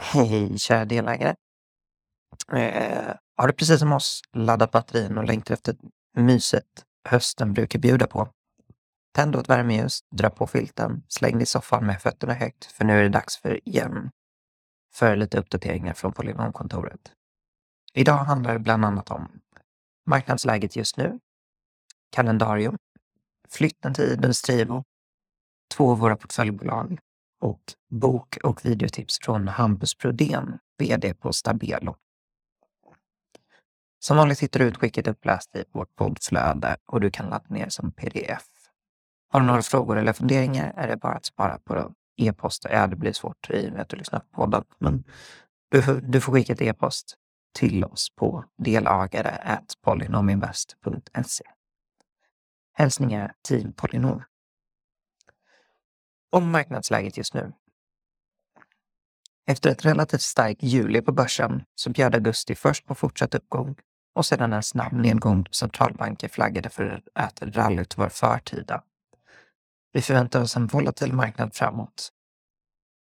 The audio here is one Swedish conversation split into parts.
Hej kära delägare! Eh, har du precis som oss laddat batterin och längtar efter myset hösten brukar bjuda på? Tänd då ett värmeljus, dra på filten, släng dig i soffan med fötterna högt för nu är det dags för igen. För lite uppdateringar från Polygonkontoret. Idag handlar det bland annat om marknadsläget just nu, kalendarium, flytten till Idens Trivo, två av våra portföljbolag och bok och videotips från Hampus Brodén, VD på Stabelo. Som vanligt hittar du utskicket uppläst i vårt poddflöde och du kan ladda ner som pdf. Har du några frågor eller funderingar är det bara att spara på e-post. Ja, det blir svårt i och med att du lyssnar på podden, men du får, du får skicka ett e-post till oss på delagare.polynominvest.se. Hälsningar Team Polynom. Om marknadsläget just nu. Efter ett relativt starkt juli på börsen så bjöd augusti först på fortsatt uppgång och sedan en snabb nedgång då centralbanker flaggade för att rallyt var förtida. Vi förväntar oss en volatil marknad framåt.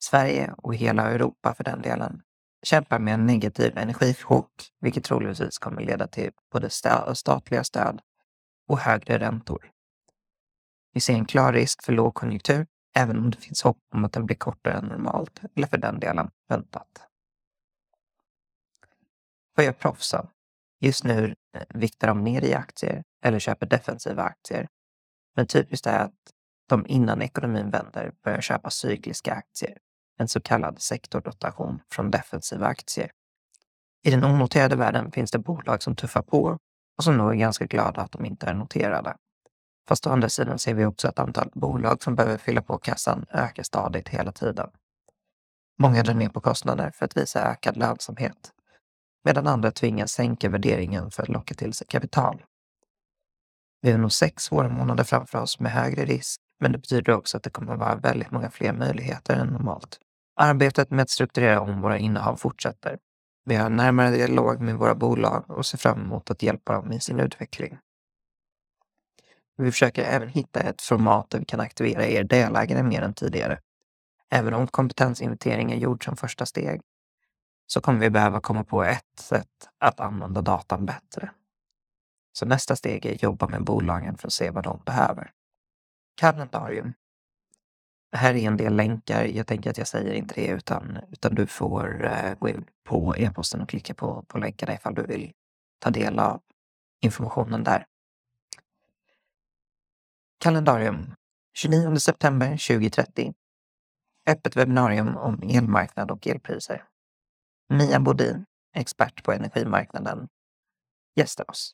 Sverige och hela Europa för den delen kämpar med en negativ energichock, vilket troligtvis kommer leda till både statliga stöd och högre räntor. Vi ser en klar risk för lågkonjunktur även om det finns hopp om att den blir kortare än normalt, eller för den delen väntat. Vad gör proffsen? Just nu eh, viktar de ner i aktier eller köper defensiva aktier. Men typiskt är att de innan ekonomin vänder börjar köpa cykliska aktier, en så kallad sektordotation från defensiva aktier. I den onoterade världen finns det bolag som tuffar på och som nog är ganska glada att de inte är noterade. Fast å andra sidan ser vi också att antalet bolag som behöver fylla på kassan ökar stadigt hela tiden. Många drar ner på kostnader för att visa ökad lönsamhet, medan andra tvingas sänka värderingen för att locka till sig kapital. Vi har nog sex svåra månader framför oss med högre risk, men det betyder också att det kommer att vara väldigt många fler möjligheter än normalt. Arbetet med att strukturera om våra innehav fortsätter. Vi har närmare dialog med våra bolag och ser fram emot att hjälpa dem i sin utveckling. Vi försöker även hitta ett format där vi kan aktivera er delägare mer än tidigare. Även om kompetensinventering är gjord som första steg så kommer vi behöva komma på ett sätt att använda datan bättre. Så nästa steg är att jobba med bolagen för att se vad de behöver. Kalendarium. Det här är en del länkar. Jag tänker att jag säger inte det utan, utan du får uh, gå in på e-posten och klicka på, på länkarna ifall du vill ta del av informationen där. Kalendarium 29 september 2030. Öppet webbinarium om elmarknad och elpriser. Mia Bodin, expert på energimarknaden, gästar oss.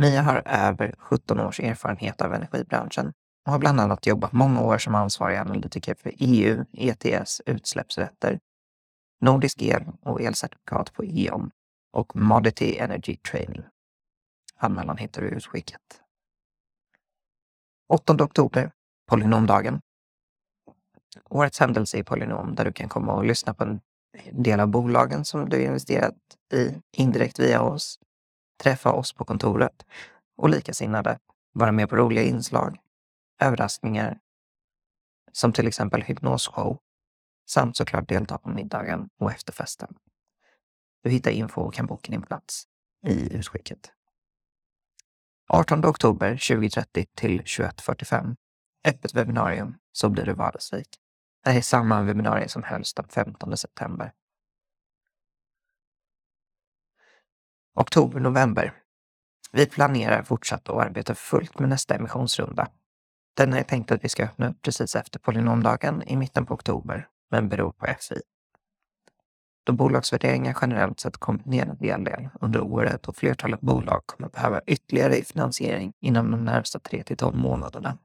Mia har över 17 års erfarenhet av energibranschen och har bland annat jobbat många år som ansvarig analytiker för EU, ETS, utsläppsrätter, Nordisk el och elcertifikat på E.ON och Modity Energy Training. Anmälan hittar du i utskicket. 8 oktober, Polynomdagen. Årets händelse i Polynom där du kan komma och lyssna på en del av bolagen som du investerat i indirekt via oss, träffa oss på kontoret och likasinnade, vara med på roliga inslag, överraskningar, som till exempel hypnosshow, samt såklart delta på middagen och efterfesten. Du hittar info och kan boka din plats i utskicket. 18 oktober 2030 till 21.45. Öppet webbinarium, så blir det vardagsrik. Det här är samma webbinarium som hölls den 15 september. Oktober-november. Vi planerar fortsatt att arbeta fullt med nästa emissionsrunda. Den är tänkt att vi ska öppna upp precis efter polynomdagen i mitten på oktober, men beror på FI då bolagsvärderingar generellt sett kommit ner en hel del under året och flertalet bolag kommer behöva ytterligare finansiering inom de närmsta 3 till 12 månaderna.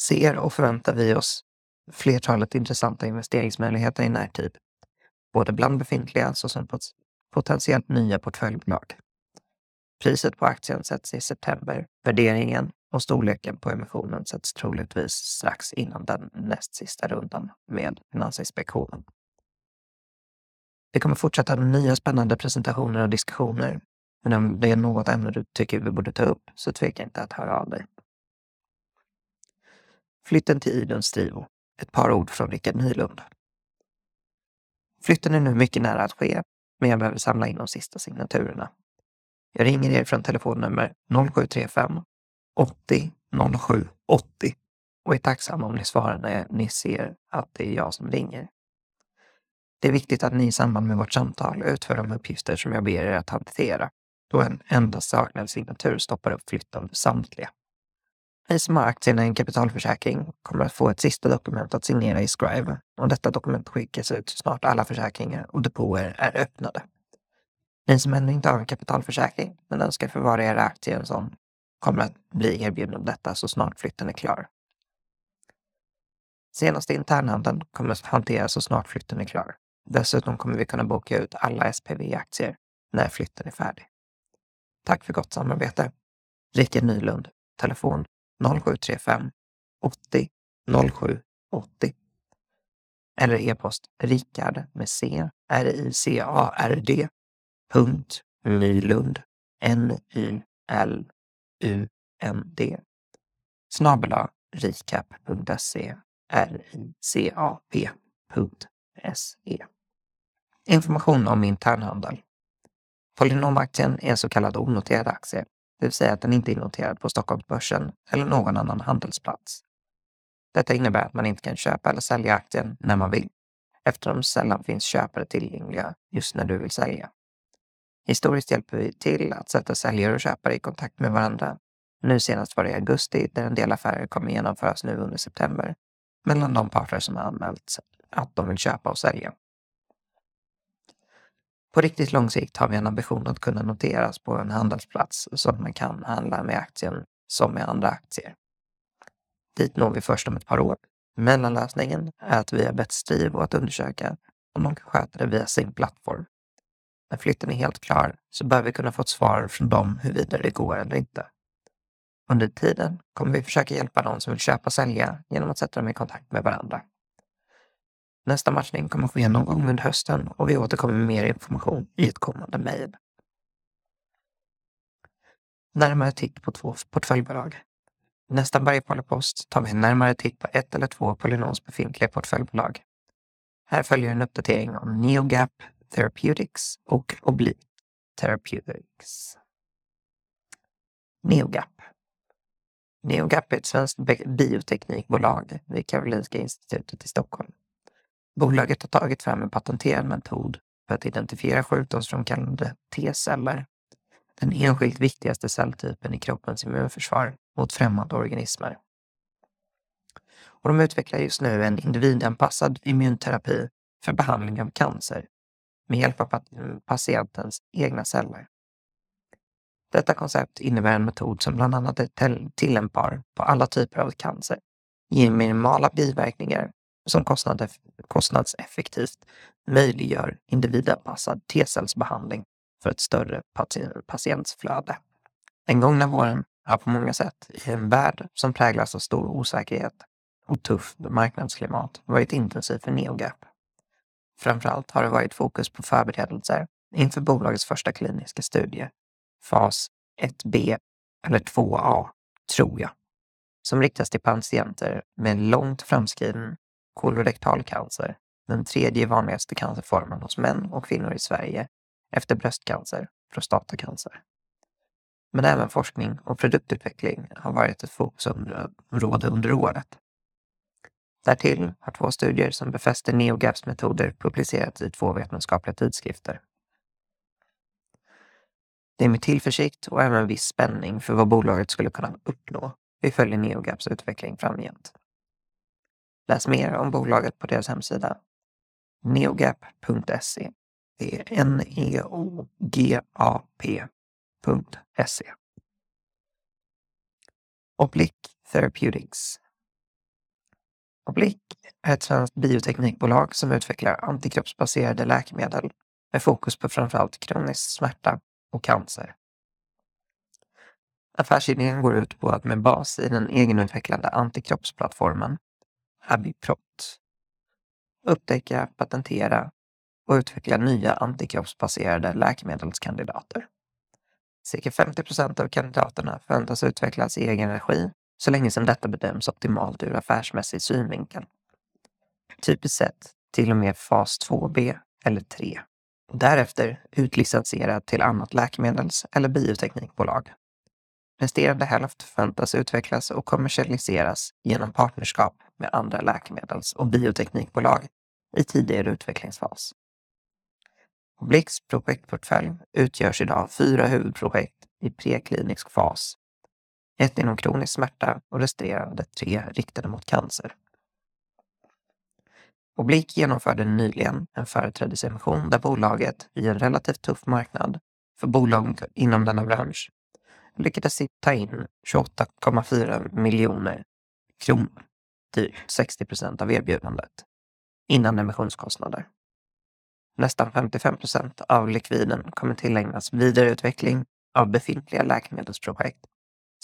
Ser och förväntar vi oss flertalet intressanta investeringsmöjligheter i närtid, både bland befintliga såsom potentiellt nya portföljbolag. Priset på aktien sätts i september. Värderingen och storleken på emissionen sätts troligtvis strax innan den näst sista rundan med Finansinspektionen. Vi kommer fortsätta med nya spännande presentationer och diskussioner. Men om det är något ämne du tycker vi borde ta upp så tveka inte att höra av dig. Flytten till Idens drivo. Ett par ord från Rickard Nylund. Flytten är nu mycket nära att ske, men jag behöver samla in de sista signaturerna. Jag ringer er från telefonnummer 0735 80 07 80 och är tacksam om ni svarar när ni ser att det är jag som ringer. Det är viktigt att ni i samband med vårt samtal utför de uppgifter som jag ber er att hantera, då en endast saknad signatur stoppar upp flytten för samtliga. Ni som har aktierna i en kapitalförsäkring kommer att få ett sista dokument att signera i Scribe och detta dokument skickas ut så snart alla försäkringar och depåer är öppnade. Ni som ännu inte har en kapitalförsäkring men önskar förvara era aktier i en sån kommer att bli erbjuden detta så snart flytten är klar. Senaste internhandeln kommer att hanteras så snart flytten är klar. Dessutom kommer vi kunna boka ut alla SPV-aktier när flytten är färdig. Tack för gott samarbete. Rickard Nylund, telefon 0735 80 07 80 eller e-post Rickard med C, R-I-C-A-R-D, punkt, Nylund, N-Y-L-U-N-D, snabela ricap.se, R-I-C-A-P.se. Information om internhandel. Polynomaktien är en så kallad onoterad aktie det vill säga att den inte är noterad på Stockholmsbörsen eller någon annan handelsplats. Detta innebär att man inte kan köpa eller sälja aktien när man vill, eftersom det sällan finns köpare tillgängliga just när du vill sälja. Historiskt hjälper vi till att sätta säljare och köpare i kontakt med varandra. Nu senast var det i augusti där en del affärer kommer genomföras nu under september mellan de parter som har anmält att de vill köpa och sälja. På riktigt lång sikt har vi en ambition att kunna noteras på en handelsplats så att man kan handla med aktien som med andra aktier. Dit når vi först om ett par år. Mellanlösningen är att vi har bett Strivo att undersöka om de kan sköta det via sin plattform. När flytten är helt klar så bör vi kunna få ett svar från dem huruvida det går eller inte. Under tiden kommer vi försöka hjälpa de som vill köpa och sälja genom att sätta dem i kontakt med varandra. Nästa matchning kommer ske någon gång under hösten och vi återkommer med mer information i ett kommande mejl. Närmare titt på två portföljbolag. Nästan varje polypost tar vi en närmare titt på ett eller två Polynons befintliga portföljbolag. Här följer en uppdatering om NeoGap Therapeutics och Oblique Therapeutics. NeoGap. NeoGap är ett svenskt bioteknikbolag vid Karolinska institutet i Stockholm. Bolaget har tagit fram en patenterad metod för att identifiera sjukdomsframkallande T-celler, den enskilt viktigaste celltypen i kroppens immunförsvar mot främmande organismer. Och de utvecklar just nu en individanpassad immunterapi för behandling av cancer med hjälp av patientens egna celler. Detta koncept innebär en metod som bland annat är tillämpbar på alla typer av cancer, ger minimala biverkningar som kostnadseffektivt möjliggör individanpassad T-cellsbehandling för ett större patientflöde. Den gångna våren har på många sätt i en värld som präglas av stor osäkerhet och tufft marknadsklimat varit intensiv för NeoGap. Framförallt har det varit fokus på förberedelser inför bolagets första kliniska studie, fas 1B eller 2A, tror jag, som riktas till patienter med långt framskriden kolorektal cancer, den tredje vanligaste cancerformen hos män och kvinnor i Sverige efter bröstcancer, prostatacancer. Men även forskning och produktutveckling har varit ett fokusområde under året. Därtill har två studier som befäster NeoGaps metoder publicerats i två vetenskapliga tidskrifter. Det är med tillförsikt och även viss spänning för vad bolaget skulle kunna uppnå vi följer NeoGaps utveckling framgent. Läs mer om bolaget på deras hemsida neogap.se. Det är N-E-O-G-A-P.se. Oblique Therapeutics. Oblique är ett svenskt bioteknikbolag som utvecklar antikroppsbaserade läkemedel med fokus på framförallt kronisk smärta och cancer. Affärsidén går ut på att med bas i den egenutvecklade antikroppsplattformen Abiprot. Upptäcka, patentera och utveckla nya antikroppsbaserade läkemedelskandidater. Cirka 50 procent av kandidaterna förväntas utvecklas i egen regi så länge som detta bedöms optimalt ur affärsmässig synvinkel. Typiskt sett till och med fas 2B eller 3. Därefter utlicensierad till annat läkemedels eller bioteknikbolag. Resterande hälft förväntas utvecklas och kommersialiseras genom partnerskap med andra läkemedels och bioteknikbolag i tidigare utvecklingsfas. Oblix projektportfölj utgörs idag av fyra huvudprojekt i preklinisk fas. Ett inom kronisk smärta och resterande tre riktade mot cancer. Oblik genomförde nyligen en företrädesemission där bolaget i en relativt tuff marknad för bolag inom denna bransch lyckades ta in 28,4 miljoner kronor, typ drygt 60 procent av erbjudandet, innan emissionskostnader. Nästan 55 procent av likviden kommer tillägnas vidareutveckling av befintliga läkemedelsprojekt,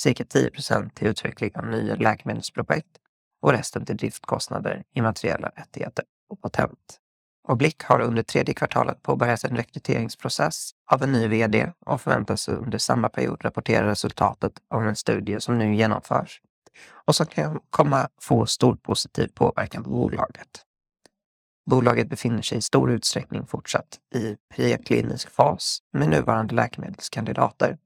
cirka 10 procent till utveckling av nya läkemedelsprojekt och resten till driftkostnader, immateriella rättigheter och patent. Och Blick har under tredje kvartalet påbörjat en rekryteringsprocess av en ny vd och förväntas under samma period rapportera resultatet av en studie som nu genomförs och som kan komma få stor positiv påverkan på bolaget. Bolaget befinner sig i stor utsträckning fortsatt i preklinisk fas med nuvarande läkemedelskandidater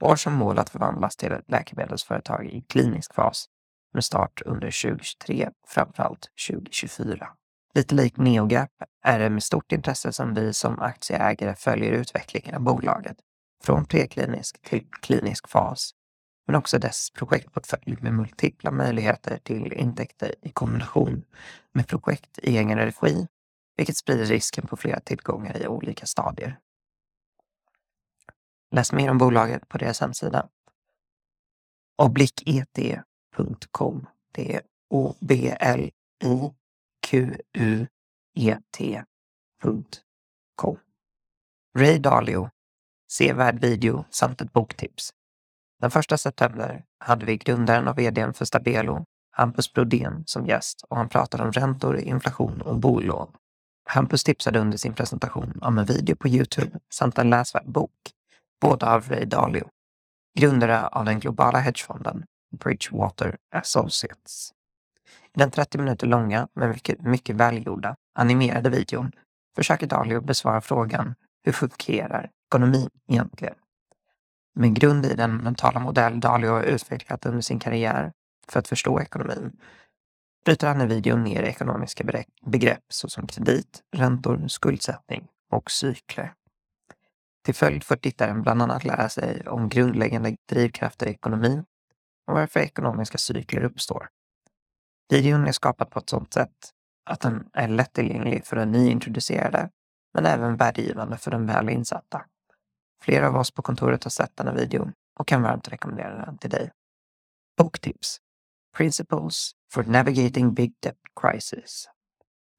och har som mål att förvandlas till ett läkemedelsföretag i klinisk fas med start under 2023 framförallt 2024. Lite likt NeoGap är det med stort intresse som vi som aktieägare följer utvecklingen av bolaget från preklinisk till klinisk fas, men också dess projektportfölj med multipla möjligheter till intäkter i kombination med projekt i egen regi, vilket sprider risken på flera tillgångar i olika stadier. Läs mer om bolaget på deras hemsida. Obliket.com. Det är O-B-L-I quet.com. Ray Dalio, sevärd video samt ett boktips. Den första september hade vi grundaren och vdn för Stabelo, Hampus Brodén, som gäst och han pratade om räntor, inflation och bolån. Hampus tipsade under sin presentation om en video på Youtube samt en läsvärd bok, båda av Ray Dalio, grundare av den globala hedgefonden Bridgewater Associates. I den 30 minuter långa, men mycket, mycket välgjorda, animerade videon försöker Dalio besvara frågan hur fungerar ekonomin egentligen? Med grund i den mentala modell Dalio har utvecklat under sin karriär för att förstå ekonomin bryter han i videon ner ekonomiska begrepp såsom kredit, räntor, skuldsättning och cykler. Till följd får tittaren bland annat lära sig om grundläggande drivkrafter i ekonomin och varför ekonomiska cykler uppstår. Videon är skapad på ett sådant sätt att den är lättillgänglig för den nyintroducerade, men även värdegivande för den väl insatta. Flera av oss på kontoret har sett denna video och kan varmt rekommendera den till dig. Boktips Principles for Navigating Big Debt Crisis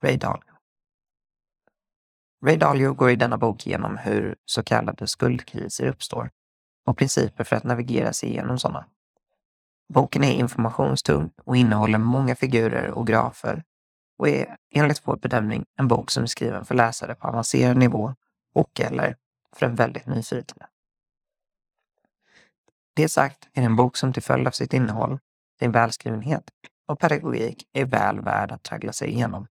Ray Dalio Ray Dalio går i denna bok igenom hur så kallade skuldkriser uppstår och principer för att navigera sig igenom sådana. Boken är informationstung och innehåller många figurer och grafer och är enligt vår bedömning en bok som är skriven för läsare på avancerad nivå och eller för en väldigt nyfiken. Det sagt är det en bok som till följd av sitt innehåll, sin välskrivenhet och pedagogik är väl värd att traggla sig igenom.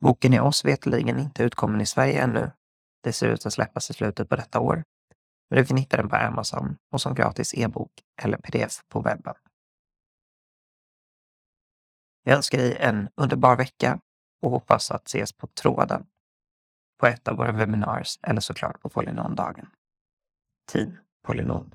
Boken är oss vetligen inte utkommen i Sverige ännu. Det ser ut att släppas i slutet på detta år men du kan hitta den på Amazon och som gratis e-bok eller pdf på webben. Jag önskar dig en underbar vecka och hoppas att ses på tråden på ett av våra webinars eller såklart på polynondagen. Team Polynon.